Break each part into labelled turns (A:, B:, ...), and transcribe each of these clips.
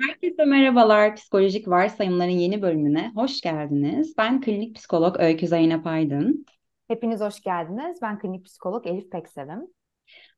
A: Herkese merhabalar. Psikolojik Varsayımların yeni bölümüne hoş geldiniz. Ben klinik psikolog Öykü Zeynep Aydın.
B: Hepiniz hoş geldiniz. Ben klinik psikolog Elif Peksevim.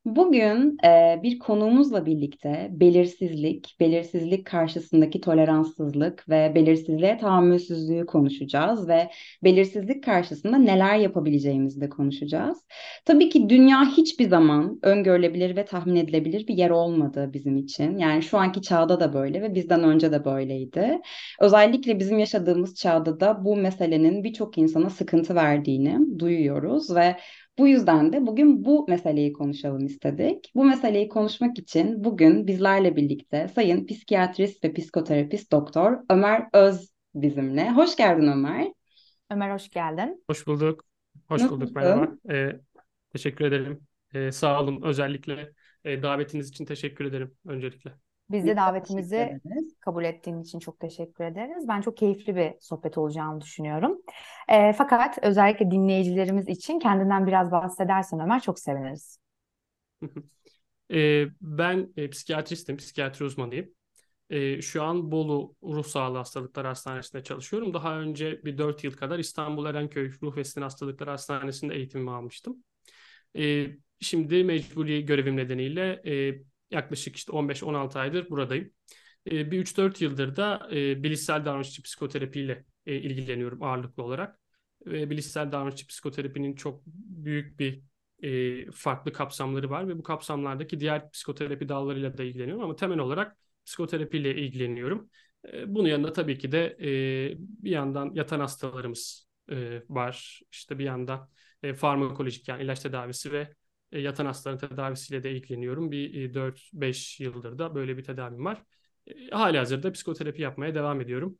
A: Bugün e, bir konuğumuzla birlikte belirsizlik, belirsizlik karşısındaki toleranssızlık ve belirsizliğe tahammülsüzlüğü konuşacağız ve belirsizlik karşısında neler yapabileceğimizi de konuşacağız. Tabii ki dünya hiçbir zaman öngörülebilir ve tahmin edilebilir bir yer olmadı bizim için. Yani şu anki çağda da böyle ve bizden önce de böyleydi. Özellikle bizim yaşadığımız çağda da bu meselenin birçok insana sıkıntı verdiğini duyuyoruz ve bu yüzden de bugün bu meseleyi konuşalım istedik. Bu meseleyi konuşmak için bugün bizlerle birlikte Sayın Psikiyatrist ve Psikoterapist Doktor Ömer Öz bizimle. Hoş geldin Ömer.
B: Ömer hoş geldin.
C: Hoş bulduk. Hoş
A: Nasılsın?
C: bulduk merhaba. Ee, teşekkür ederim. Ee, sağ olun. Özellikle e, davetiniz için teşekkür ederim öncelikle.
B: Biz de davetimizi kabul ettiğin için çok teşekkür ederiz. Ben çok keyifli bir sohbet olacağını düşünüyorum. Ee, fakat özellikle dinleyicilerimiz için kendinden biraz bahsedersen Ömer çok seviniriz.
C: Ee, ben e, psikiyatristim, psikiyatri uzmanıyım. Ee, şu an Bolu Ruh Sağlığı Hastalıkları Hastanesi'nde çalışıyorum. Daha önce bir 4 yıl kadar İstanbul Erenköy Ruh ve Sinir Hastalıkları Hastanesi'nde eğitimimi almıştım. Ee, şimdi mecburi görevim nedeniyle e, yaklaşık işte 15-16 aydır buradayım. E, bir 3-4 yıldır da e, bilişsel davranışçı psikoterapiyle e, ilgileniyorum ağırlıklı olarak. Ve bilişsel davranışçı psikoterapinin çok büyük bir e, farklı kapsamları var ve bu kapsamlardaki diğer psikoterapi dallarıyla da ilgileniyorum ama temel olarak psikoterapiyle ilgileniyorum. E, bunun yanında tabii ki de e, bir yandan yatan hastalarımız e, var. İşte bir yandan e, farmakolojik yani ilaç tedavisi ve e, yatan hastaların tedavisiyle de ilgileniyorum. Bir e, 4-5 yıldır da böyle bir tedavim var. E, hali hazırda psikoterapi yapmaya devam ediyorum.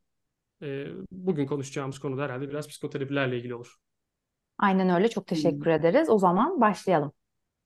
C: E, bugün konuşacağımız konu da herhalde biraz psikoterapilerle ilgili olur.
B: Aynen öyle. Çok teşekkür ederiz. O zaman başlayalım.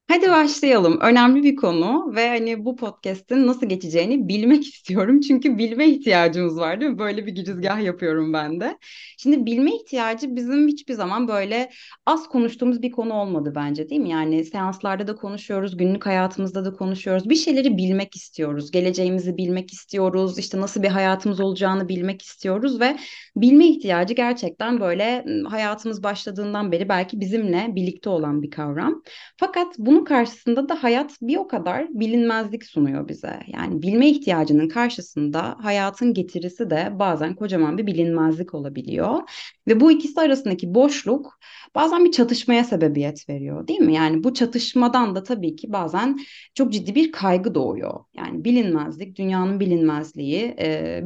A: Hadi başlayalım. Önemli bir konu ve hani bu podcast'in nasıl geçeceğini bilmek istiyorum. Çünkü bilme ihtiyacımız var değil mi? Böyle bir girizgah yapıyorum ben de. Şimdi bilme ihtiyacı bizim hiçbir zaman böyle az konuştuğumuz bir konu olmadı bence değil mi? Yani seanslarda da konuşuyoruz, günlük hayatımızda da konuşuyoruz. Bir şeyleri bilmek istiyoruz. Geleceğimizi bilmek istiyoruz. İşte nasıl bir hayatımız olacağını bilmek istiyoruz ve bilme ihtiyacı gerçekten böyle hayatımız başladığından beri belki bizimle birlikte olan bir kavram. Fakat bunun karşısında da hayat bir o kadar bilinmezlik sunuyor bize. Yani bilme ihtiyacının karşısında hayatın getirisi de bazen kocaman bir bilinmezlik olabiliyor. Ve bu ikisi arasındaki boşluk bazen bir çatışmaya sebebiyet veriyor, değil mi? Yani bu çatışmadan da tabii ki bazen çok ciddi bir kaygı doğuyor. Yani bilinmezlik, dünyanın bilinmezliği,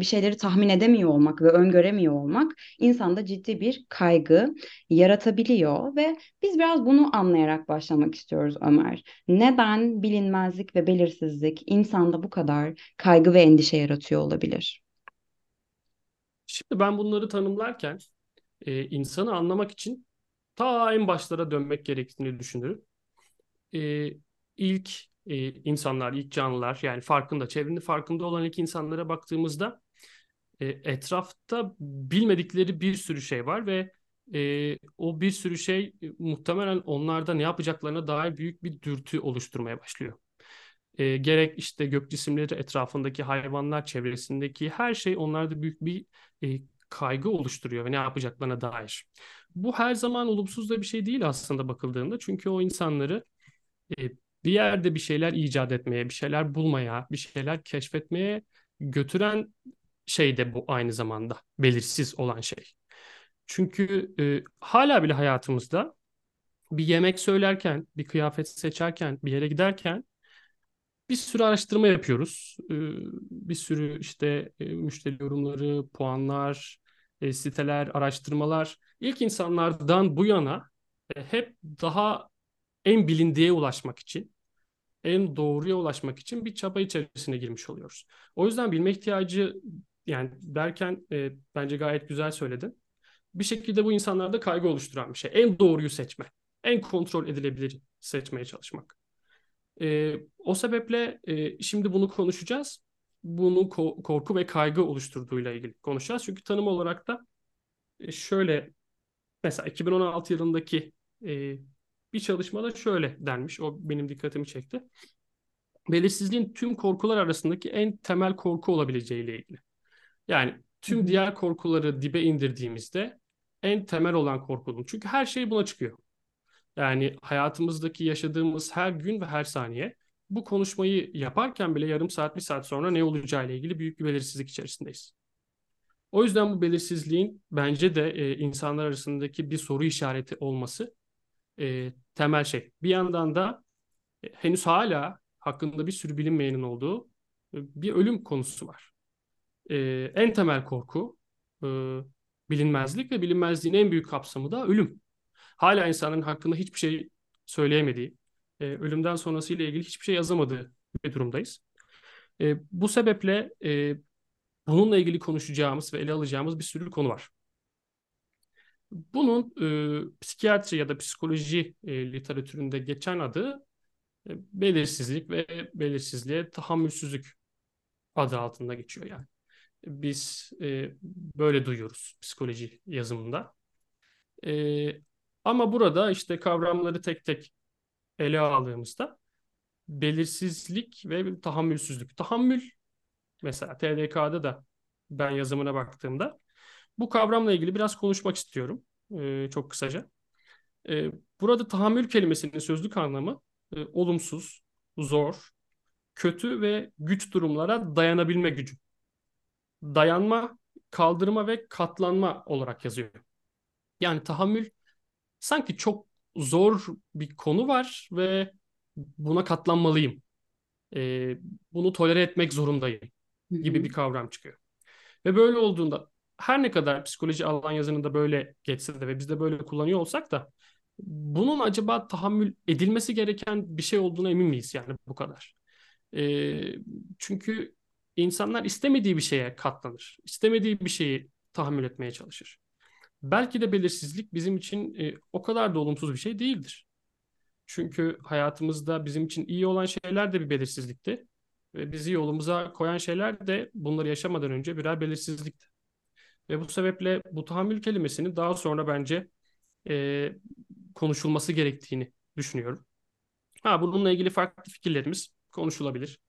A: bir şeyleri tahmin edemiyor olmak ve öngöremiyor olmak insanda ciddi bir kaygı yaratabiliyor ve biz biraz bunu anlayarak başlamak istiyoruz Ömer. Neden bilinmezlik ve belirsizlik insanda bu kadar kaygı ve endişe yaratıyor olabilir?
C: Şimdi ben bunları tanımlarken e, insanı anlamak için ta en başlara dönmek gerektiğini düşünürüm. E, ilk e, insanlar, ilk canlılar yani farkında, çevrenin farkında olan ilk insanlara baktığımızda e, etrafta bilmedikleri bir sürü şey var ve e, o bir sürü şey e, muhtemelen onlarda ne yapacaklarına dair büyük bir dürtü oluşturmaya başlıyor. E, gerek işte gök cisimleri etrafındaki hayvanlar çevresindeki her şey onlarda büyük bir e, kaygı oluşturuyor ve ne yapacaklarına dair. Bu her zaman olumsuz da bir şey değil aslında bakıldığında çünkü o insanları e, bir yerde bir şeyler icat etmeye, bir şeyler bulmaya, bir şeyler keşfetmeye götüren şey de bu aynı zamanda belirsiz olan şey. Çünkü e, hala bile hayatımızda bir yemek söylerken, bir kıyafet seçerken, bir yere giderken bir sürü araştırma yapıyoruz. Bir sürü işte e, müşteri yorumları, puanlar, e, siteler, araştırmalar. İlk insanlardan bu yana e, hep daha en bilindiğe ulaşmak için, en doğruya ulaşmak için bir çaba içerisine girmiş oluyoruz. O yüzden bilme ihtiyacı yani derken e, bence gayet güzel söyledin bir şekilde bu insanlarda kaygı oluşturan bir şey. En doğruyu seçme. En kontrol edilebilir seçmeye çalışmak. E, o sebeple e, şimdi bunu konuşacağız. Bunu ko- korku ve kaygı oluşturduğuyla ilgili konuşacağız. Çünkü tanım olarak da e, şöyle mesela 2016 yılındaki e, bir çalışmada şöyle denmiş. O benim dikkatimi çekti. belirsizliğin tüm korkular arasındaki en temel korku olabileceğiyle ilgili. Yani tüm diğer korkuları dibe indirdiğimizde en temel olan korkunun. Çünkü her şey buna çıkıyor. Yani hayatımızdaki yaşadığımız her gün ve her saniye bu konuşmayı yaparken bile yarım saat, bir saat sonra ne olacağı ile ilgili büyük bir belirsizlik içerisindeyiz. O yüzden bu belirsizliğin bence de e, insanlar arasındaki bir soru işareti olması e, temel şey. Bir yandan da e, henüz hala hakkında bir sürü bilinmeyenin olduğu e, bir ölüm konusu var. E, en temel korku e, bilinmezlik ve bilinmezliğin en büyük kapsamı da ölüm. Hala insanların hakkında hiçbir şey söyleyemediği, e, ölümden sonrasıyla ilgili hiçbir şey yazamadığı bir durumdayız. E, bu sebeple e, bununla ilgili konuşacağımız ve ele alacağımız bir sürü konu var. Bunun e, psikiyatri ya da psikoloji e, literatüründe geçen adı e, belirsizlik ve belirsizliğe tahammülsüzlük adı altında geçiyor yani. Biz e, böyle duyuyoruz psikoloji yazımında. E, ama burada işte kavramları tek tek ele aldığımızda belirsizlik ve tahammülsüzlük. Tahammül mesela TDK'da da ben yazımına baktığımda bu kavramla ilgili biraz konuşmak istiyorum e, çok kısaca. E, burada tahammül kelimesinin sözlük anlamı e, olumsuz, zor, kötü ve güç durumlara dayanabilme gücü. Dayanma, kaldırma ve katlanma olarak yazıyor. Yani tahammül sanki çok zor bir konu var ve buna katlanmalıyım. E, bunu tolere etmek zorundayım gibi bir kavram çıkıyor. Ve böyle olduğunda her ne kadar psikoloji alan yazınında böyle geçse de ve biz de böyle kullanıyor olsak da bunun acaba tahammül edilmesi gereken bir şey olduğuna emin miyiz yani bu kadar? E, çünkü insanlar istemediği bir şeye katlanır. İstemediği bir şeyi tahammül etmeye çalışır. Belki de belirsizlik bizim için e, o kadar da olumsuz bir şey değildir. Çünkü hayatımızda bizim için iyi olan şeyler de bir belirsizlikti. Ve bizi yolumuza koyan şeyler de bunları yaşamadan önce birer belirsizlikti. Ve bu sebeple bu tahammül kelimesinin daha sonra bence e, konuşulması gerektiğini düşünüyorum. Ha bununla ilgili farklı fikirlerimiz konuşulabilir.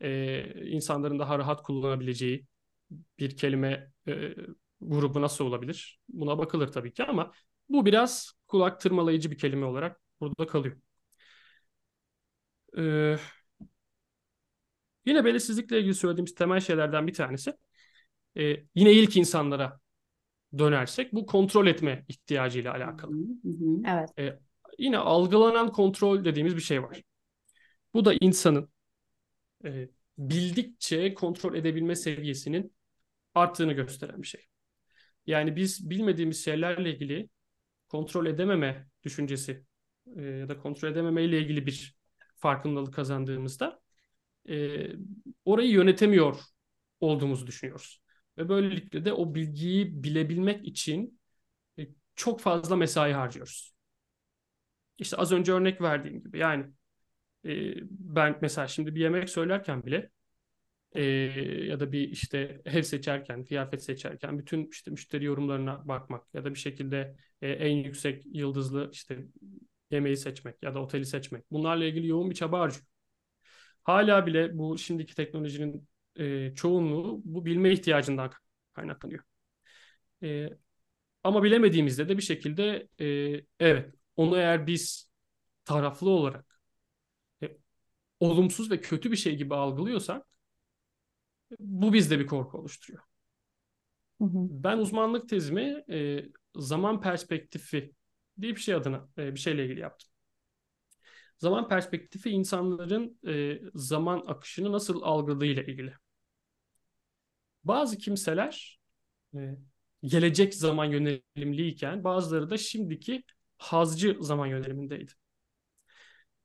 C: E, insanların daha rahat kullanabileceği bir kelime e, grubu nasıl olabilir? Buna bakılır tabii ki ama bu biraz kulak tırmalayıcı bir kelime olarak burada kalıyor. Ee, yine belirsizlikle ilgili söylediğimiz temel şeylerden bir tanesi e, yine ilk insanlara dönersek bu kontrol etme ihtiyacıyla alakalı.
B: Evet.
C: E, yine algılanan kontrol dediğimiz bir şey var. Bu da insanın e, bildikçe kontrol edebilme seviyesinin arttığını gösteren bir şey. Yani biz bilmediğimiz şeylerle ilgili kontrol edememe düşüncesi e, ya da kontrol edememe ile ilgili bir farkındalık kazandığımızda e, orayı yönetemiyor olduğumuzu düşünüyoruz. Ve böylelikle de o bilgiyi bilebilmek için e, çok fazla mesai harcıyoruz. İşte az önce örnek verdiğim gibi yani e, ben mesela şimdi bir yemek söylerken bile e, ya da bir işte ev seçerken, kıyafet seçerken bütün işte müşteri yorumlarına bakmak ya da bir şekilde e, en yüksek yıldızlı işte yemeği seçmek ya da oteli seçmek. Bunlarla ilgili yoğun bir çaba harcıyor. Hala bile bu şimdiki teknolojinin e, çoğunluğu bu bilme ihtiyacından kaynaklanıyor. E, ama bilemediğimizde de bir şekilde e, evet onu eğer biz taraflı olarak e, olumsuz ve kötü bir şey gibi algılıyorsak bu bizde bir korku oluşturuyor. Hı hı. Ben uzmanlık tezimi e, zaman perspektifi diye bir şey adına e, bir şeyle ilgili yaptım. Zaman perspektifi insanların e, zaman akışını nasıl algıladığıyla ilgili. Bazı kimseler e, gelecek zaman yönelimliyken bazıları da şimdiki hazcı zaman yönelimindeydi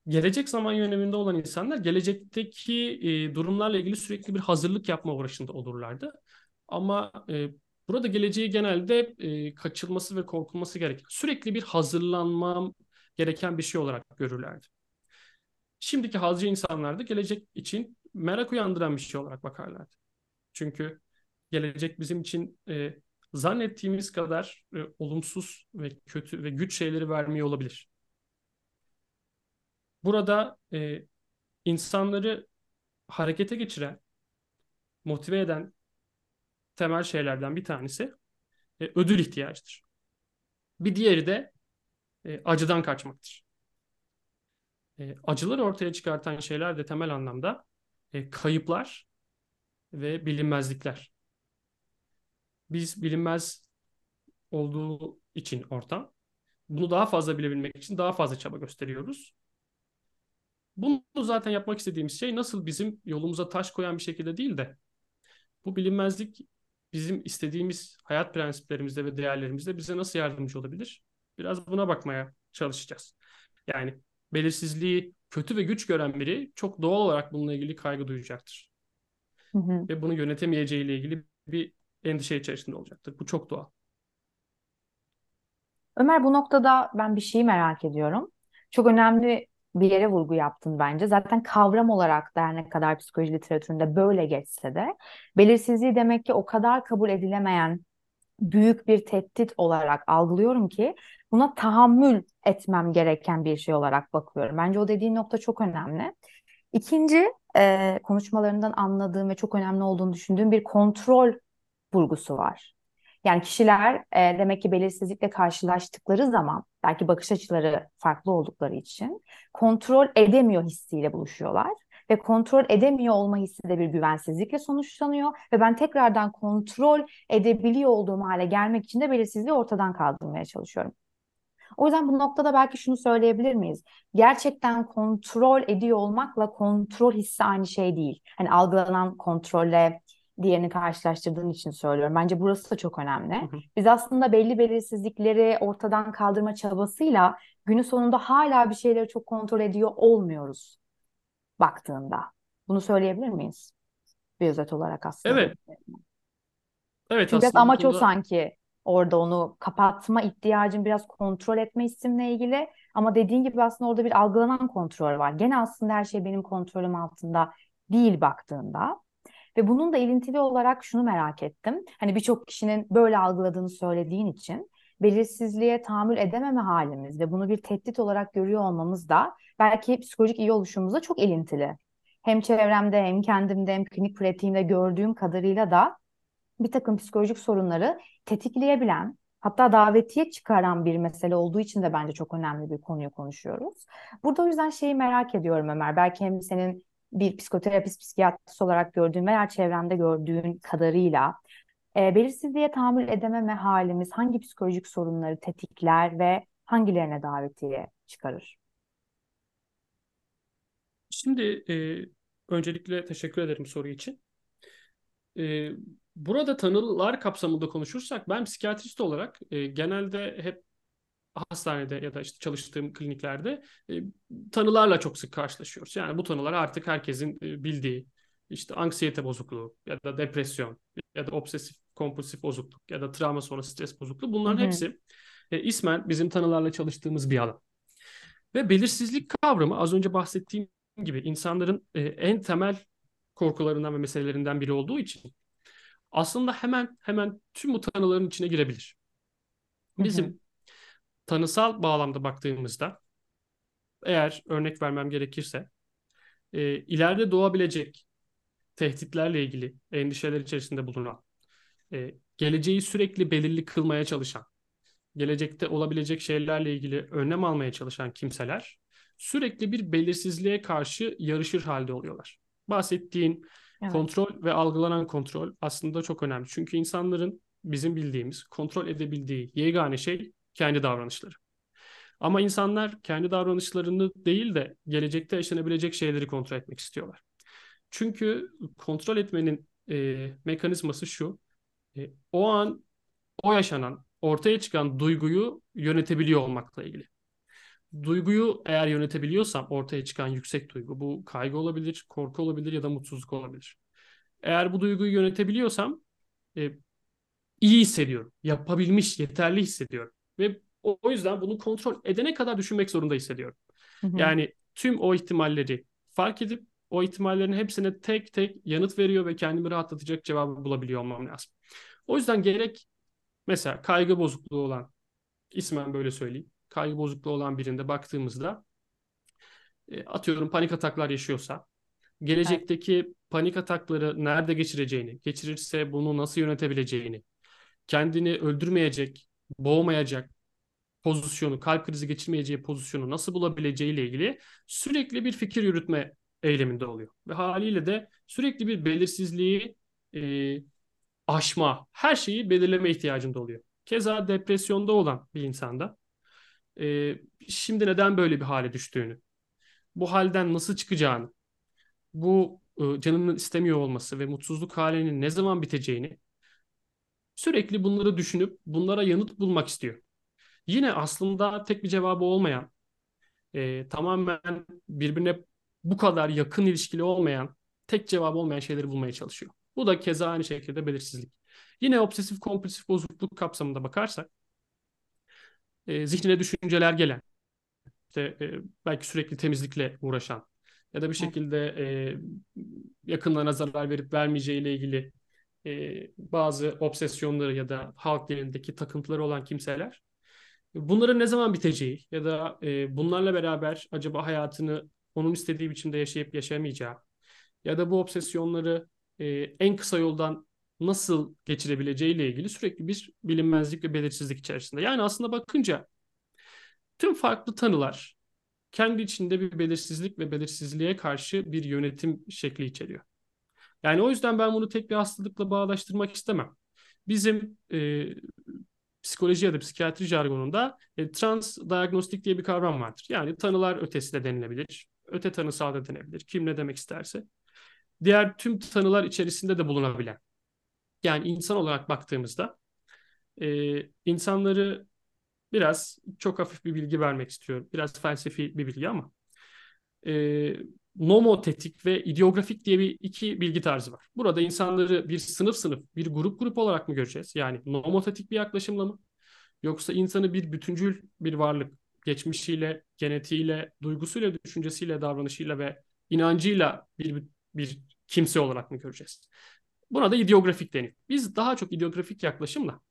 C: gelecek zaman yöneliminde olan insanlar gelecekteki e, durumlarla ilgili sürekli bir hazırlık yapma uğraşında olurlardı. Ama e, burada geleceği genelde e, kaçılması ve korkulması gereken, sürekli bir hazırlanmam gereken bir şey olarak görürlerdi. Şimdiki hazcı insanlar da gelecek için merak uyandıran bir şey olarak bakarlardı. Çünkü gelecek bizim için e, zannettiğimiz kadar e, olumsuz ve kötü ve güç şeyleri vermiyor olabilir. Burada e, insanları harekete geçiren, motive eden temel şeylerden bir tanesi e, ödül ihtiyacıdır. Bir diğeri de e, acıdan kaçmaktır. E, acıları ortaya çıkartan şeyler de temel anlamda e, kayıplar ve bilinmezlikler. Biz bilinmez olduğu için ortam bunu daha fazla bilebilmek için daha fazla çaba gösteriyoruz. Bunu zaten yapmak istediğimiz şey nasıl bizim yolumuza taş koyan bir şekilde değil de bu bilinmezlik bizim istediğimiz hayat prensiplerimizde ve değerlerimizde bize nasıl yardımcı olabilir? Biraz buna bakmaya çalışacağız. Yani belirsizliği kötü ve güç gören biri çok doğal olarak bununla ilgili kaygı duyacaktır. Hı hı. Ve bunu yönetemeyeceğiyle ilgili bir endişe içerisinde olacaktır. Bu çok doğal.
B: Ömer bu noktada ben bir şeyi merak ediyorum. Çok önemli bir yere vurgu yaptın bence. Zaten kavram olarak da her ne kadar psikoloji literatüründe böyle geçse de belirsizliği demek ki o kadar kabul edilemeyen büyük bir tehdit olarak algılıyorum ki buna tahammül etmem gereken bir şey olarak bakıyorum. Bence o dediğin nokta çok önemli. İkinci e, konuşmalarından anladığım ve çok önemli olduğunu düşündüğüm bir kontrol vurgusu var. Yani kişiler e, demek ki belirsizlikle karşılaştıkları zaman belki bakış açıları farklı oldukları için kontrol edemiyor hissiyle buluşuyorlar ve kontrol edemiyor olma hissi de bir güvensizlikle sonuçlanıyor ve ben tekrardan kontrol edebiliyor olduğum hale gelmek için de belirsizliği ortadan kaldırmaya çalışıyorum. O yüzden bu noktada belki şunu söyleyebilir miyiz? Gerçekten kontrol ediyor olmakla kontrol hissi aynı şey değil. Hani algılanan kontrolle diğerini karşılaştırdığın için söylüyorum. Bence burası da çok önemli. Biz aslında belli belirsizlikleri ortadan kaldırma çabasıyla günün sonunda hala bir şeyleri çok kontrol ediyor olmuyoruz baktığında. Bunu söyleyebilir miyiz? Bir özet olarak aslında.
C: Evet. Evet
B: Çünkü biraz amaç konuda... o sanki orada onu kapatma ihtiyacın biraz kontrol etme isimle ilgili. Ama dediğin gibi aslında orada bir algılanan kontrol var. Gene aslında her şey benim kontrolüm altında değil baktığında. Ve bunun da ilintili olarak şunu merak ettim. Hani birçok kişinin böyle algıladığını söylediğin için belirsizliğe tahammül edememe halimiz ve bunu bir tehdit olarak görüyor olmamız da belki psikolojik iyi oluşumuzla çok ilintili. Hem çevremde hem kendimde hem klinik pratiğimde gördüğüm kadarıyla da bir takım psikolojik sorunları tetikleyebilen hatta davetiye çıkaran bir mesele olduğu için de bence çok önemli bir konuyu konuşuyoruz. Burada o yüzden şeyi merak ediyorum Ömer. Belki hem senin bir psikoterapist, psikiyatrist olarak gördüğün veya çevrende gördüğün kadarıyla e, belirsizliğe tahammül edememe halimiz hangi psikolojik sorunları tetikler ve hangilerine davetiye çıkarır?
C: Şimdi e, öncelikle teşekkür ederim soru için. E, burada tanılar kapsamında konuşursak ben psikiyatrist olarak e, genelde hep hastanede ya da işte çalıştığım kliniklerde e, tanılarla çok sık karşılaşıyoruz. Yani bu tanılar artık herkesin e, bildiği işte anksiyete bozukluğu ya da depresyon ya da obsesif kompulsif bozukluk ya da travma sonrası stres bozukluğu bunların Hı-hı. hepsi e, ismen bizim tanılarla çalıştığımız bir alan. Ve belirsizlik kavramı az önce bahsettiğim gibi insanların e, en temel korkularından ve meselelerinden biri olduğu için aslında hemen hemen tüm bu tanıların içine girebilir. Bizim Hı-hı tanısal bağlamda baktığımızda eğer örnek vermem gerekirse e, ileride doğabilecek tehditlerle ilgili endişeler içerisinde bulunan, e, geleceği sürekli belirli kılmaya çalışan, gelecekte olabilecek şeylerle ilgili önlem almaya çalışan kimseler sürekli bir belirsizliğe karşı yarışır halde oluyorlar. Bahsettiğin evet. kontrol ve algılanan kontrol aslında çok önemli. Çünkü insanların bizim bildiğimiz, kontrol edebildiği yegane şey kendi davranışları. Ama insanlar kendi davranışlarını değil de gelecekte yaşanabilecek şeyleri kontrol etmek istiyorlar. Çünkü kontrol etmenin e, mekanizması şu. E, o an o yaşanan, ortaya çıkan duyguyu yönetebiliyor olmakla ilgili. Duyguyu eğer yönetebiliyorsam ortaya çıkan yüksek duygu bu kaygı olabilir, korku olabilir ya da mutsuzluk olabilir. Eğer bu duyguyu yönetebiliyorsam e, iyi hissediyorum. Yapabilmiş, yeterli hissediyorum. Ve o, yüzden bunu kontrol edene kadar düşünmek zorunda hissediyorum. Hı hı. Yani tüm o ihtimalleri fark edip o ihtimallerin hepsine tek tek yanıt veriyor ve kendimi rahatlatacak cevabı bulabiliyor olmam lazım. O yüzden gerek mesela kaygı bozukluğu olan ismen böyle söyleyeyim. Kaygı bozukluğu olan birinde baktığımızda e, atıyorum panik ataklar yaşıyorsa gelecekteki panik atakları nerede geçireceğini, geçirirse bunu nasıl yönetebileceğini, kendini öldürmeyecek, boğmayacak pozisyonu, kalp krizi geçirmeyeceği pozisyonu nasıl bulabileceğiyle ilgili sürekli bir fikir yürütme eyleminde oluyor. Ve haliyle de sürekli bir belirsizliği e, aşma, her şeyi belirleme ihtiyacında oluyor. Keza depresyonda olan bir insanda e, şimdi neden böyle bir hale düştüğünü, bu halden nasıl çıkacağını, bu e, canının istemiyor olması ve mutsuzluk halinin ne zaman biteceğini sürekli bunları düşünüp bunlara yanıt bulmak istiyor. Yine aslında tek bir cevabı olmayan, e, tamamen birbirine bu kadar yakın ilişkili olmayan, tek cevabı olmayan şeyleri bulmaya çalışıyor. Bu da keza aynı şekilde belirsizlik. Yine obsesif kompulsif bozukluk kapsamında bakarsak, e, zihnine düşünceler gelen, işte e, belki sürekli temizlikle uğraşan ya da bir şekilde e, yakınlarına zarar verip vermeyeceğiyle ilgili e, bazı obsesyonları ya da halk dilindeki takıntıları olan kimseler bunların ne zaman biteceği ya da e, bunlarla beraber acaba hayatını onun istediği biçimde yaşayıp yaşamayacağı ya da bu obsesyonları e, en kısa yoldan nasıl geçirebileceğiyle ilgili sürekli bir bilinmezlik ve belirsizlik içerisinde. Yani aslında bakınca tüm farklı tanılar kendi içinde bir belirsizlik ve belirsizliğe karşı bir yönetim şekli içeriyor. Yani o yüzden ben bunu tek bir hastalıkla bağdaştırmak istemem. Bizim e, psikoloji ya da psikiyatri jargonunda e, trans diagnostik diye bir kavram vardır. Yani tanılar ötesi de denilebilir. Öte tanısal da denebilir. Kim ne demek isterse. Diğer tüm tanılar içerisinde de bulunabilen. Yani insan olarak baktığımızda e, insanları biraz çok hafif bir bilgi vermek istiyorum. Biraz felsefi bir bilgi ama e, nomotetik ve ideografik diye bir iki bilgi tarzı var. Burada insanları bir sınıf sınıf, bir grup grup olarak mı göreceğiz? Yani nomotetik bir yaklaşımla mı? Yoksa insanı bir bütüncül bir varlık, geçmişiyle, genetiğiyle, duygusuyla, düşüncesiyle, davranışıyla ve inancıyla bir, bir kimse olarak mı göreceğiz? Buna da ideografik deniyor. Biz daha çok ideografik yaklaşımla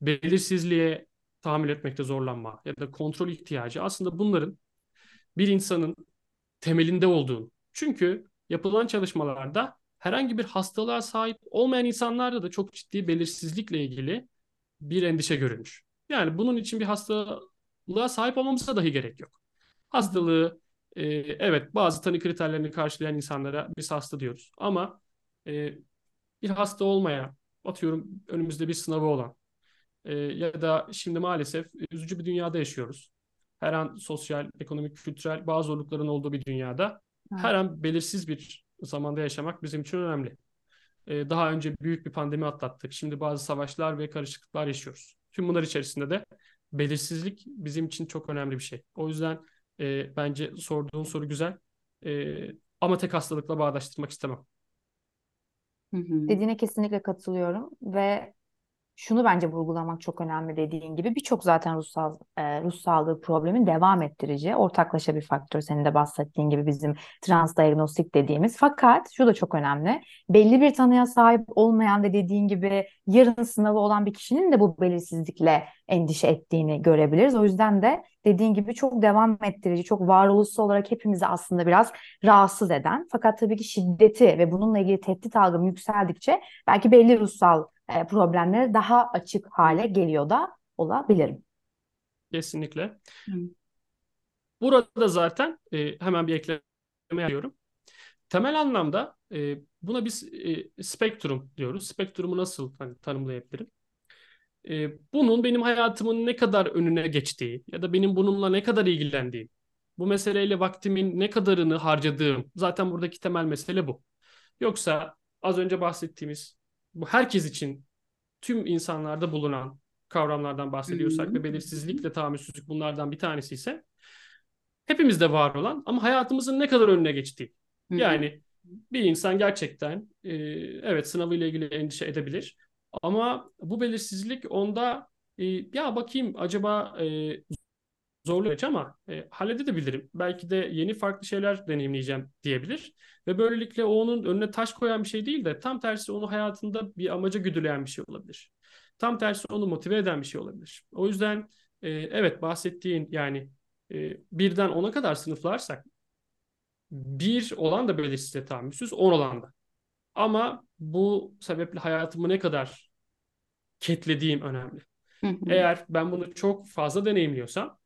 C: belirsizliğe tahammül etmekte zorlanma ya da kontrol ihtiyacı aslında bunların bir insanın temelinde olduğunu. Çünkü yapılan çalışmalarda herhangi bir hastalığa sahip olmayan insanlarda da çok ciddi belirsizlikle ilgili bir endişe görülmüş. Yani bunun için bir hastalığa sahip olmamıza dahi gerek yok. Hastalığı e, evet bazı tanı kriterlerini karşılayan insanlara biz hasta diyoruz. Ama e, bir hasta olmayan, atıyorum önümüzde bir sınavı olan e, ya da şimdi maalesef üzücü bir dünyada yaşıyoruz her an sosyal, ekonomik, kültürel bazı zorlukların olduğu bir dünyada evet. her an belirsiz bir zamanda yaşamak bizim için önemli. Ee, daha önce büyük bir pandemi atlattık. Şimdi bazı savaşlar ve karışıklıklar yaşıyoruz. Tüm bunlar içerisinde de belirsizlik bizim için çok önemli bir şey. O yüzden e, bence sorduğun soru güzel. E, ama tek hastalıkla bağdaştırmak istemem.
B: Dediğine kesinlikle katılıyorum ve şunu bence vurgulamak çok önemli dediğin gibi birçok zaten ruhsal e, ruh sağlığı problemin devam ettirici ortaklaşa bir faktör senin de bahsettiğin gibi bizim trans diagnostik dediğimiz fakat şu da çok önemli belli bir tanıya sahip olmayan ve dediğin gibi yarın sınavı olan bir kişinin de bu belirsizlikle endişe ettiğini görebiliriz. O yüzden de dediğin gibi çok devam ettirici, çok varoluşsal olarak hepimizi aslında biraz rahatsız eden fakat tabii ki şiddeti ve bununla ilgili tehdit algım yükseldikçe belki belli ruhsal e, problemlere daha açık hale geliyor da olabilirim.
C: Kesinlikle. Burada zaten e, hemen bir ekleme yapıyorum. Temel anlamda e, buna biz e, spektrum diyoruz. Spektrumu nasıl hani, tanımlayabilirim? E, bunun benim hayatımın ne kadar önüne geçtiği ya da benim bununla ne kadar ilgilendiğim, bu meseleyle vaktimin ne kadarını harcadığım zaten buradaki temel mesele bu. Yoksa az önce bahsettiğimiz bu herkes için tüm insanlarda bulunan kavramlardan bahsediyorsak ve belirsizlikle tahammülsüzlük bunlardan bir tanesi ise hepimizde var olan ama hayatımızın ne kadar önüne geçtiği. Yani bir insan gerçekten e, evet sınavıyla ilgili endişe edebilir ama bu belirsizlik onda e, ya bakayım acaba e, zorlu ama e, halledebilirim. Belki de yeni farklı şeyler deneyimleyeceğim diyebilir. Ve böylelikle o onun önüne taş koyan bir şey değil de tam tersi onu hayatında bir amaca güdüleyen bir şey olabilir. Tam tersi onu motive eden bir şey olabilir. O yüzden e, evet bahsettiğin yani e, birden ona kadar sınıflarsak bir olan da belirsizliğe tahammülsüz, on olan da. Ama bu sebeple hayatımı ne kadar ketlediğim önemli. Eğer ben bunu çok fazla deneyimliyorsam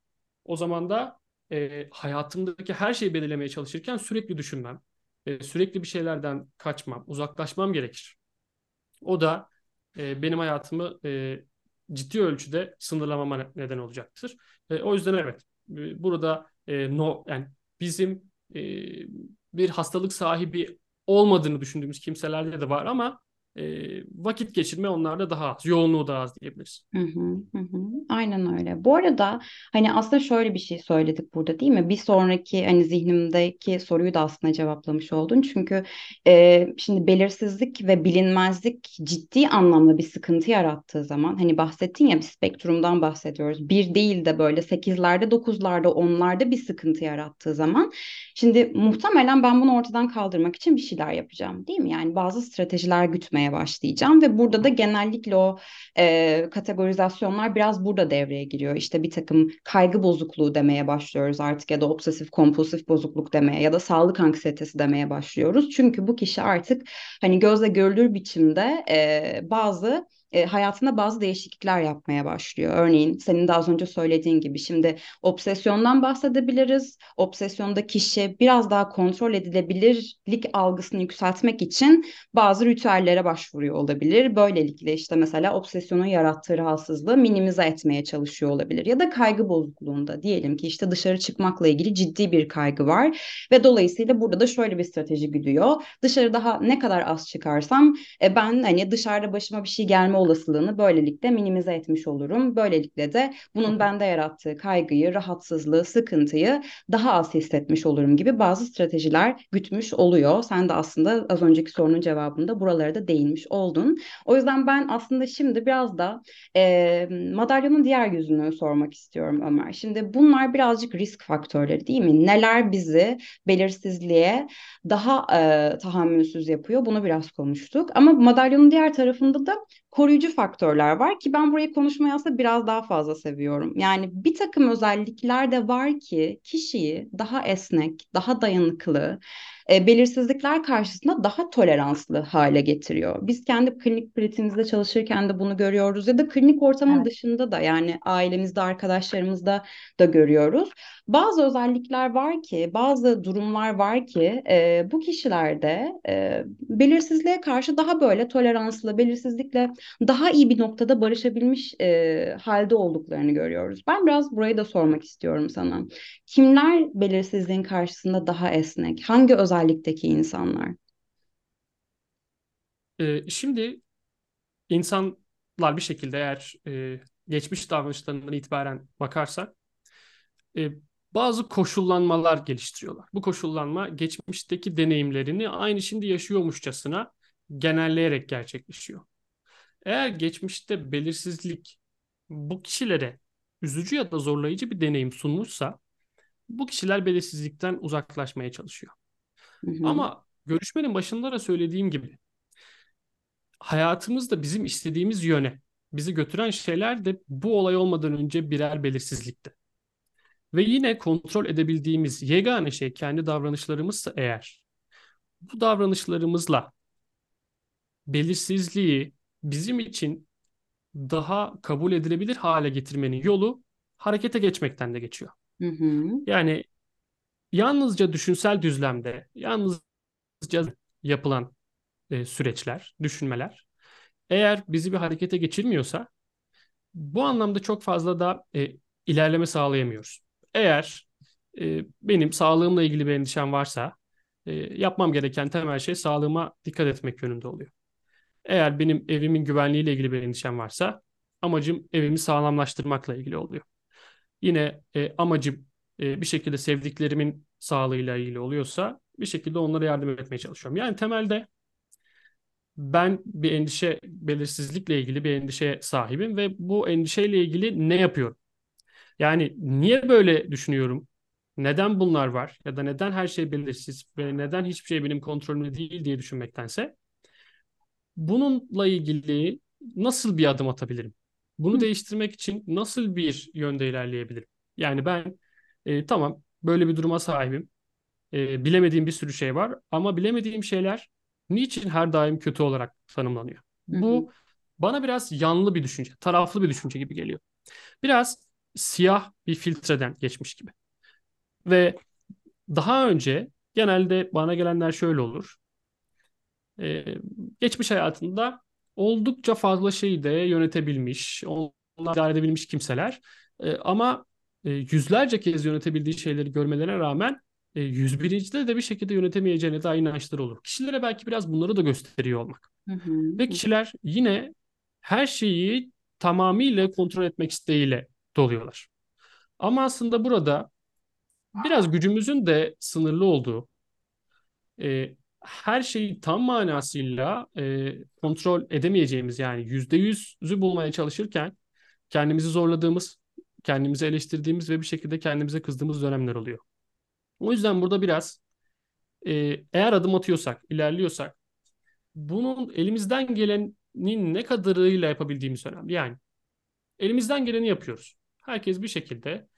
C: o zaman da e, hayatımdaki her şeyi belirlemeye çalışırken sürekli düşünmem, e, sürekli bir şeylerden kaçmam, uzaklaşmam gerekir. O da e, benim hayatımı e, ciddi ölçüde sınırlamama neden olacaktır. E, o yüzden evet, e, burada e, no yani bizim e, bir hastalık sahibi olmadığını düşündüğümüz kimselerde de var ama e, vakit geçirme onlarda daha az, yoğunluğu daha az diyebiliriz.
A: Hı, hı hı. Aynen öyle. Bu arada hani aslında şöyle bir şey söyledik burada değil mi? Bir sonraki hani zihnimdeki soruyu da aslında cevaplamış oldun. Çünkü e, şimdi belirsizlik ve bilinmezlik ciddi anlamda bir sıkıntı yarattığı zaman hani bahsettin ya bir spektrumdan bahsediyoruz. Bir değil de böyle sekizlerde, dokuzlarda, onlarda bir sıkıntı yarattığı zaman şimdi muhtemelen ben bunu ortadan kaldırmak için bir şeyler yapacağım değil mi? Yani bazı stratejiler gütmeye başlayacağım ve burada da genellikle o e, kategorizasyonlar biraz burada devreye giriyor. İşte bir takım kaygı bozukluğu demeye başlıyoruz artık ya da obsesif kompulsif bozukluk demeye ya da sağlık anksiyetesi demeye başlıyoruz. Çünkü bu kişi artık hani gözle görülür biçimde e, bazı e, hayatında bazı değişiklikler yapmaya başlıyor. Örneğin senin de az önce söylediğin gibi şimdi obsesyondan bahsedebiliriz. Obsesyonda kişi biraz daha kontrol edilebilirlik algısını yükseltmek için bazı ritüellere başvuruyor olabilir. Böylelikle işte mesela obsesyonun yarattığı rahatsızlığı minimize etmeye çalışıyor olabilir. Ya da kaygı bozukluğunda diyelim ki işte dışarı çıkmakla ilgili ciddi bir kaygı var ve dolayısıyla burada da şöyle bir strateji güdüyor. Dışarı daha ne kadar az çıkarsam e, ben hani dışarıda başıma bir şey gelme olasılığını böylelikle minimize etmiş olurum. Böylelikle de bunun bende yarattığı kaygıyı, rahatsızlığı, sıkıntıyı daha az hissetmiş olurum gibi bazı stratejiler gütmüş oluyor. Sen de aslında az önceki sorunun cevabında buralara da değinmiş oldun. O yüzden ben aslında şimdi biraz da e, madalyonun diğer yüzünü sormak istiyorum Ömer. Şimdi bunlar birazcık risk faktörleri değil mi? Neler bizi belirsizliğe daha e, tahammülsüz yapıyor? Bunu biraz konuştuk. Ama madalyonun diğer tarafında da koruyucu faktörler var ki ben burayı konuşmayı aslında biraz daha fazla seviyorum. Yani bir takım özellikler de var ki kişiyi daha esnek, daha dayanıklı, e, belirsizlikler karşısında daha toleranslı hale getiriyor. Biz kendi klinik pratiğimizde çalışırken de bunu görüyoruz ya da klinik ortamın evet. dışında da yani ailemizde, arkadaşlarımızda da görüyoruz. Bazı özellikler var ki, bazı durumlar var ki e, bu kişilerde e, belirsizliğe karşı daha böyle toleranslı, belirsizlikle daha iyi bir noktada barışabilmiş e, halde olduklarını görüyoruz. Ben biraz burayı da sormak istiyorum sana. Kimler belirsizliğin karşısında daha esnek? Hangi özellikteki insanlar?
C: Ee, şimdi insanlar bir şekilde eğer e, geçmiş davranışlarından itibaren bakarsak e, bazı koşullanmalar geliştiriyorlar. Bu koşullanma geçmişteki deneyimlerini aynı şimdi yaşıyormuşçasına genelleyerek gerçekleşiyor. Eğer geçmişte belirsizlik bu kişilere üzücü ya da zorlayıcı bir deneyim sunmuşsa bu kişiler belirsizlikten uzaklaşmaya çalışıyor. Hı hı. Ama görüşmenin başında da söylediğim gibi hayatımızda bizim istediğimiz yöne bizi götüren şeyler de bu olay olmadan önce birer belirsizlikti. Ve yine kontrol edebildiğimiz yegane şey kendi davranışlarımızsa eğer bu davranışlarımızla belirsizliği bizim için daha kabul edilebilir hale getirmenin yolu harekete geçmekten de geçiyor. Hı hı. Yani yalnızca düşünsel düzlemde, yalnızca yapılan e, süreçler, düşünmeler eğer bizi bir harekete geçirmiyorsa bu anlamda çok fazla da e, ilerleme sağlayamıyoruz. Eğer e, benim sağlığımla ilgili bir endişem varsa e, yapmam gereken temel şey sağlığıma dikkat etmek yönünde oluyor. Eğer benim evimin güvenliğiyle ilgili bir endişem varsa amacım evimi sağlamlaştırmakla ilgili oluyor. Yine e, amacım e, bir şekilde sevdiklerimin sağlığıyla ilgili oluyorsa bir şekilde onlara yardım etmeye çalışıyorum. Yani temelde ben bir endişe, belirsizlikle ilgili bir endişeye sahibim ve bu endişeyle ilgili ne yapıyorum? Yani niye böyle düşünüyorum? Neden bunlar var? Ya da neden her şey belirsiz ve neden hiçbir şey benim kontrolümde değil diye düşünmektense bununla ilgili nasıl bir adım atabilirim? Bunu Hı. değiştirmek için nasıl bir yönde ilerleyebilirim? Yani ben e, tamam böyle bir duruma sahibim. E, bilemediğim bir sürü şey var ama bilemediğim şeyler niçin her daim kötü olarak tanımlanıyor? Bu bana biraz yanlı bir düşünce, taraflı bir düşünce gibi geliyor. Biraz siyah bir filtreden geçmiş gibi. Ve daha önce genelde bana gelenler şöyle olur. Ee, geçmiş hayatında oldukça fazla şeyi de yönetebilmiş, onlar idare edebilmiş kimseler. Ee, ama e, yüzlerce kez yönetebildiği şeyleri görmelerine rağmen e, 101. de bir şekilde yönetemeyeceğine dair inançları olur. Kişilere belki biraz bunları da gösteriyor olmak. Hı hı. Ve kişiler yine her şeyi tamamıyla kontrol etmek isteğiyle doluyorlar. Ama aslında burada biraz gücümüzün de sınırlı olduğu, e, her şeyi tam manasıyla e, kontrol edemeyeceğimiz yani yüzde yüzü bulmaya çalışırken kendimizi zorladığımız, kendimizi eleştirdiğimiz ve bir şekilde kendimize kızdığımız dönemler oluyor. O yüzden burada biraz e, eğer adım atıyorsak, ilerliyorsak bunun elimizden gelenin ne kadarıyla yapabildiğimiz önemli. Yani elimizden geleni yapıyoruz. Herkes bir şekilde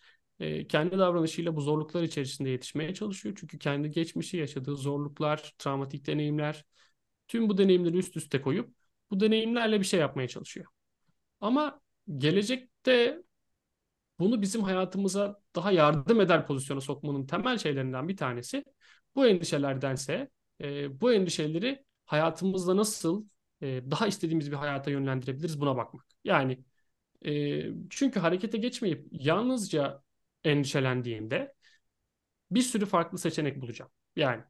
C: e, kendi davranışıyla bu zorluklar içerisinde yetişmeye çalışıyor. Çünkü kendi geçmişi yaşadığı zorluklar, travmatik deneyimler, tüm bu deneyimleri üst üste koyup bu deneyimlerle bir şey yapmaya çalışıyor. Ama gelecekte bunu bizim hayatımıza daha yardım eder pozisyona sokmanın temel şeylerinden bir tanesi bu endişelerdense e, bu endişeleri hayatımızda nasıl e, daha istediğimiz bir hayata yönlendirebiliriz buna bakmak. Yani e, çünkü harekete geçmeyip yalnızca endişelendiğimde bir sürü farklı seçenek bulacağım. Yani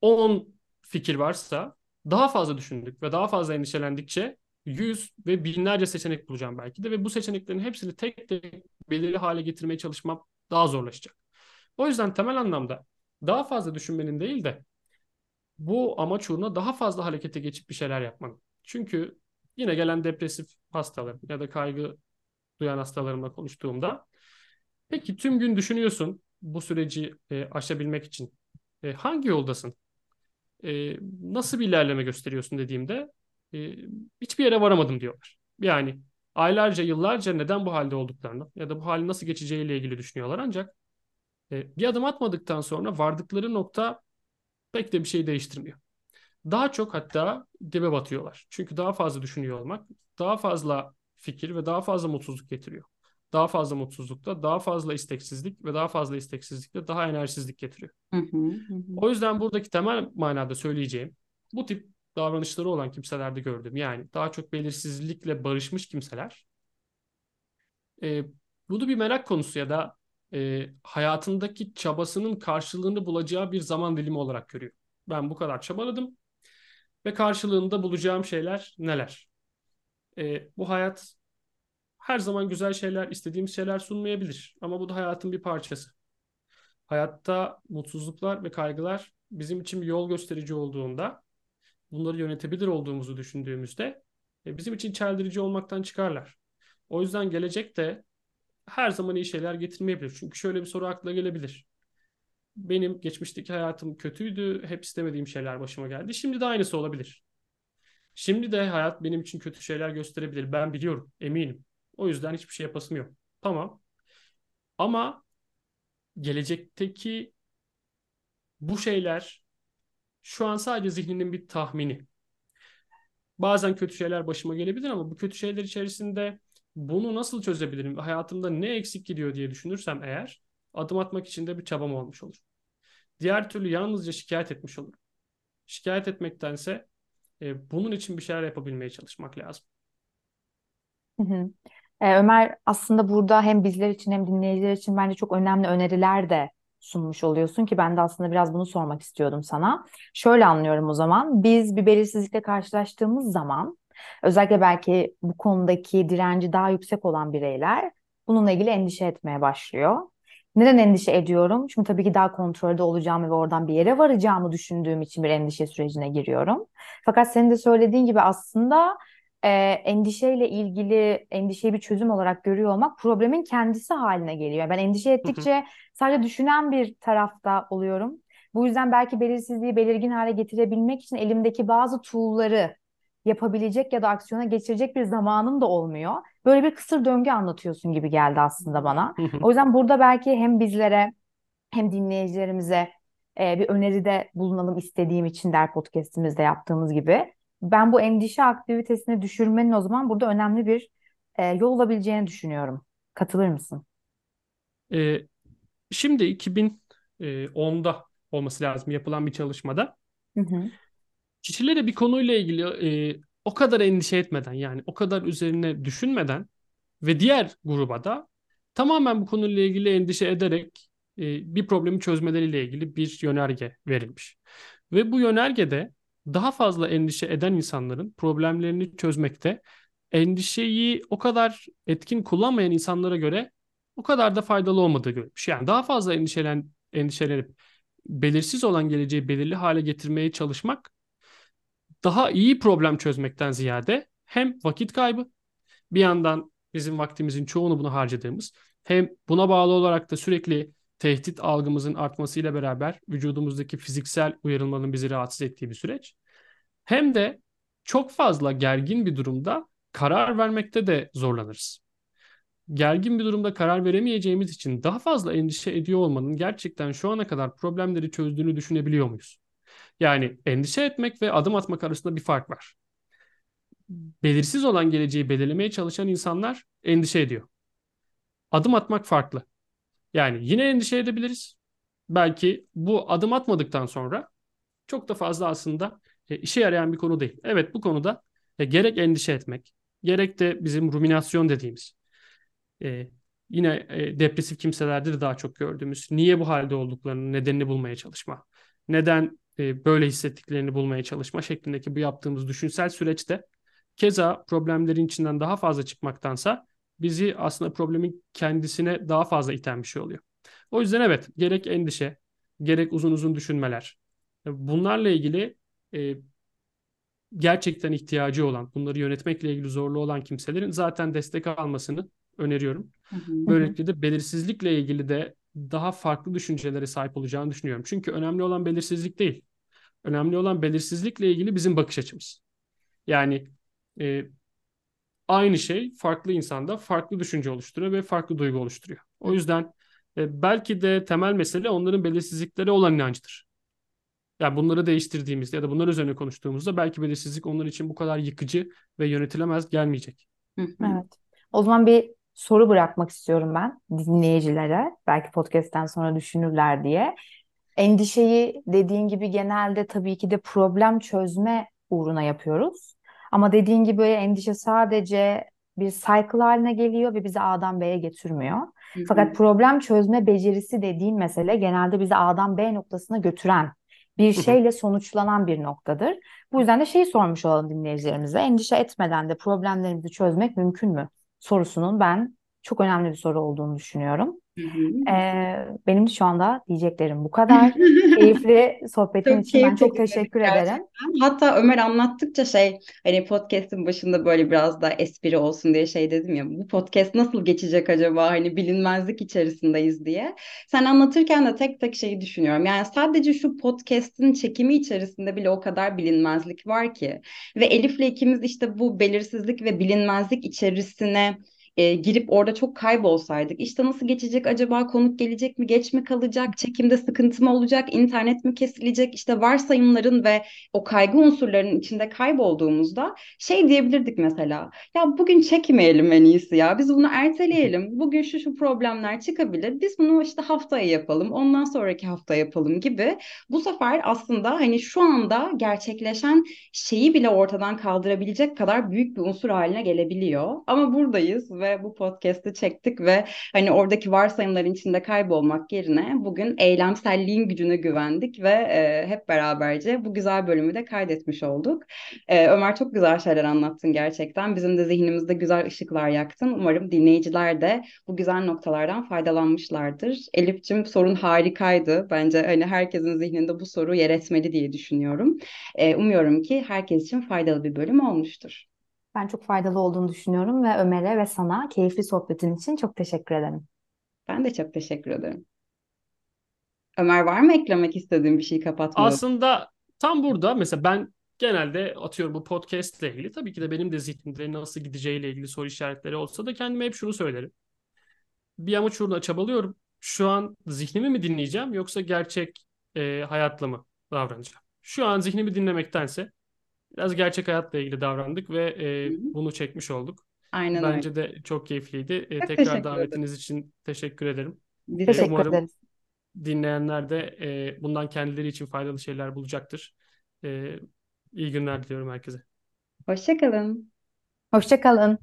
C: 10 fikir varsa daha fazla düşündük ve daha fazla endişelendikçe yüz ve binlerce seçenek bulacağım belki de ve bu seçeneklerin hepsini tek tek belirli hale getirmeye çalışmam daha zorlaşacak. O yüzden temel anlamda daha fazla düşünmenin değil de bu amaç uğruna daha fazla harekete geçip bir şeyler yapmanın. Çünkü yine gelen depresif hastalar ya da kaygı duyan hastalarımla konuştuğumda peki tüm gün düşünüyorsun bu süreci e, aşabilmek için. E, hangi yoldasın? E, nasıl bir ilerleme gösteriyorsun dediğimde e, hiçbir yere varamadım diyorlar. Yani aylarca, yıllarca neden bu halde olduklarını ya da bu halin nasıl geçeceğiyle ilgili düşünüyorlar ancak e, bir adım atmadıktan sonra vardıkları nokta pek de bir şey değiştirmiyor. Daha çok hatta dibe batıyorlar. Çünkü daha fazla düşünüyor olmak daha fazla fikir ve daha fazla mutsuzluk getiriyor. Daha fazla mutsuzlukta daha fazla isteksizlik ve daha fazla isteksizlikte daha enerjisizlik getiriyor. Hı hı hı. O yüzden buradaki temel manada söyleyeceğim bu tip davranışları olan kimselerde gördüm. Yani daha çok belirsizlikle barışmış kimseler e, bunu bir merak konusu ya da e, hayatındaki çabasının karşılığını bulacağı bir zaman dilimi olarak görüyor. Ben bu kadar çabaladım ve karşılığında bulacağım şeyler neler? E, bu hayat her zaman güzel şeyler, istediğimiz şeyler sunmayabilir. Ama bu da hayatın bir parçası. Hayatta mutsuzluklar ve kaygılar bizim için bir yol gösterici olduğunda, bunları yönetebilir olduğumuzu düşündüğümüzde e, bizim için çeldirici olmaktan çıkarlar. O yüzden gelecekte her zaman iyi şeyler getirmeyebilir. Çünkü şöyle bir soru akla gelebilir. Benim geçmişteki hayatım kötüydü, hep istemediğim şeyler başıma geldi. Şimdi de aynısı olabilir. Şimdi de hayat benim için kötü şeyler gösterebilir. Ben biliyorum, eminim. O yüzden hiçbir şey yapasım yok. Tamam. Ama gelecekteki bu şeyler şu an sadece zihninin bir tahmini. Bazen kötü şeyler başıma gelebilir ama bu kötü şeyler içerisinde bunu nasıl çözebilirim? Hayatımda ne eksik gidiyor diye düşünürsem eğer adım atmak için de bir çabam olmuş olur. Diğer türlü yalnızca şikayet etmiş olurum. Şikayet etmektense e, bunun için bir şeyler yapabilmeye çalışmak lazım.
B: Hı hı. Ee, Ömer aslında burada hem bizler için hem dinleyiciler için bence çok önemli öneriler de sunmuş oluyorsun ki ben de aslında biraz bunu sormak istiyordum sana. Şöyle anlıyorum o zaman. Biz bir belirsizlikle karşılaştığımız zaman özellikle belki bu konudaki direnci daha yüksek olan bireyler bununla ilgili endişe etmeye başlıyor. Neden endişe ediyorum? Çünkü tabii ki daha kontrolde olacağımı ve oradan bir yere varacağımı düşündüğüm için bir endişe sürecine giriyorum. Fakat senin de söylediğin gibi aslında e, endişeyle ilgili endişeyi bir çözüm olarak görüyor olmak problemin kendisi haline geliyor. Ben endişe ettikçe sadece düşünen bir tarafta oluyorum. Bu yüzden belki belirsizliği belirgin hale getirebilmek için elimdeki bazı tool'ları yapabilecek ya da aksiyona geçirecek bir zamanım da olmuyor. Böyle bir kısır döngü anlatıyorsun gibi geldi aslında bana. O yüzden burada belki hem bizlere hem dinleyicilerimize e, bir öneride bulunalım istediğim için der podcastimizde yaptığımız gibi. Ben bu endişe aktivitesini düşürmenin o zaman burada önemli bir e, yol olabileceğini düşünüyorum. Katılır mısın?
C: E, şimdi 2010'da olması lazım yapılan bir çalışmada
B: Hı hı.
C: kişilere bir konuyla ilgili e, o kadar endişe etmeden yani o kadar üzerine düşünmeden ve diğer gruba da tamamen bu konuyla ilgili endişe ederek e, bir problemi çözmeleriyle ilgili bir yönerge verilmiş. Ve bu yönergede daha fazla endişe eden insanların problemlerini çözmekte endişeyi o kadar etkin kullanmayan insanlara göre o kadar da faydalı olmadığı görülmüş. Yani daha fazla endişelen, endişelenip belirsiz olan geleceği belirli hale getirmeye çalışmak daha iyi problem çözmekten ziyade hem vakit kaybı bir yandan bizim vaktimizin çoğunu buna harcadığımız hem buna bağlı olarak da sürekli tehdit algımızın artmasıyla beraber vücudumuzdaki fiziksel uyarılmanın bizi rahatsız ettiği bir süreç. Hem de çok fazla gergin bir durumda karar vermekte de zorlanırız. Gergin bir durumda karar veremeyeceğimiz için daha fazla endişe ediyor olmanın gerçekten şu ana kadar problemleri çözdüğünü düşünebiliyor muyuz? Yani endişe etmek ve adım atmak arasında bir fark var. Belirsiz olan geleceği belirlemeye çalışan insanlar endişe ediyor. Adım atmak farklı. Yani yine endişe edebiliriz. Belki bu adım atmadıktan sonra çok da fazla aslında e, işe yarayan bir konu değil. Evet bu konuda e, gerek endişe etmek, gerek de bizim ruminasyon dediğimiz e, yine depresif kimselerde de daha çok gördüğümüz niye bu halde olduklarının nedenini bulmaya çalışma. Neden böyle hissettiklerini bulmaya çalışma şeklindeki bu yaptığımız düşünsel süreçte keza problemlerin içinden daha fazla çıkmaktansa bizi aslında problemin kendisine daha fazla iten bir şey oluyor. O yüzden evet gerek endişe, gerek uzun uzun düşünmeler. Bunlarla ilgili e, gerçekten ihtiyacı olan, bunları yönetmekle ilgili zorlu olan kimselerin zaten destek almasını öneriyorum. Böylelikle de belirsizlikle ilgili de daha farklı düşüncelere sahip olacağını düşünüyorum. Çünkü önemli olan belirsizlik değil. Önemli olan belirsizlikle ilgili bizim bakış açımız. Yani e, aynı şey farklı insanda farklı düşünce oluşturuyor ve farklı duygu oluşturuyor. O yüzden e, belki de temel mesele onların belirsizlikleri olan inancıdır. Yani bunları değiştirdiğimizde ya da bunlar üzerine konuştuğumuzda belki belirsizlik onlar için bu kadar yıkıcı ve yönetilemez gelmeyecek.
B: Evet. O zaman bir soru bırakmak istiyorum ben dinleyicilere. Belki podcast'ten sonra düşünürler diye. Endişeyi dediğin gibi genelde tabii ki de problem çözme uğruna yapıyoruz. Ama dediğin gibi böyle endişe sadece bir cycle haline geliyor ve bizi A'dan B'ye getirmiyor. Hı hı. Fakat problem çözme becerisi dediğin mesele genelde bizi A'dan B noktasına götüren bir şeyle sonuçlanan bir noktadır. Bu yüzden de şeyi sormuş olalım dinleyicilerimize. Endişe etmeden de problemlerimizi çözmek mümkün mü? Sorusunun ben çok önemli bir soru olduğunu düşünüyorum. Ee, benim şu anda diyeceklerim bu kadar. Keyifli sohbetin
A: Çok
B: için ben çok teşekkür
A: gerçekten.
B: ederim.
A: Hatta Ömer anlattıkça şey hani podcast'in başında böyle biraz da espri olsun diye şey dedim ya bu podcast nasıl geçecek acaba hani bilinmezlik içerisindeyiz diye. Sen anlatırken de tek tek şeyi düşünüyorum. Yani sadece şu podcast'in çekimi içerisinde bile o kadar bilinmezlik var ki ve Elif'le ikimiz işte bu belirsizlik ve bilinmezlik içerisine e, girip orada çok kaybolsaydık. İşte nasıl geçecek acaba konuk gelecek mi geç mi kalacak çekimde sıkıntı mı olacak internet mi kesilecek işte varsayımların ve o kaygı unsurlarının içinde kaybolduğumuzda şey diyebilirdik mesela ya bugün çekmeyelim en iyisi ya biz bunu erteleyelim bugün şu şu problemler çıkabilir biz bunu işte haftaya yapalım ondan sonraki hafta yapalım gibi bu sefer aslında hani şu anda gerçekleşen şeyi bile ortadan kaldırabilecek kadar büyük bir unsur haline gelebiliyor ama buradayız ve bu podcast'i çektik ve hani oradaki varsayımların içinde kaybolmak yerine bugün eylemselliğin gücüne güvendik ve e, hep beraberce bu güzel bölümü de kaydetmiş olduk. E, Ömer çok güzel şeyler anlattın gerçekten. Bizim de zihnimizde güzel ışıklar yaktın. Umarım dinleyiciler de bu güzel noktalardan faydalanmışlardır. Elif'cim sorun harikaydı. Bence hani herkesin zihninde bu soru yer etmeli diye düşünüyorum. E, umuyorum ki herkes için faydalı bir bölüm olmuştur.
B: Ben çok faydalı olduğunu düşünüyorum ve Ömer'e ve sana keyifli sohbetin için çok teşekkür ederim.
A: Ben de çok teşekkür ederim. Ömer var mı eklemek istediğin bir şey kapatmadan?
C: Aslında tam burada mesela ben genelde atıyorum bu podcast ile ilgili tabii ki de benim de zihnimde nasıl gideceğiyle ilgili soru işaretleri olsa da kendime hep şunu söylerim. Bir amaç uğruna çabalıyorum. Şu an zihnimi mi dinleyeceğim yoksa gerçek e, hayatla mı davranacağım? Şu an zihnimi dinlemektense biraz gerçek hayatla ilgili davrandık ve e, bunu çekmiş olduk.
A: Aynen öyle.
C: Bence de çok keyifliydi. E,
A: Çok
C: tekrar davetiniz için teşekkür ederim.
A: Biz
B: Teşekkür
C: umarım-
B: ederiz.
C: Dinleyenler de e, bundan kendileri için faydalı şeyler bulacaktır. E, iyi günler diliyorum herkese.
A: Hoşça kalın.
B: Hoşça kalın.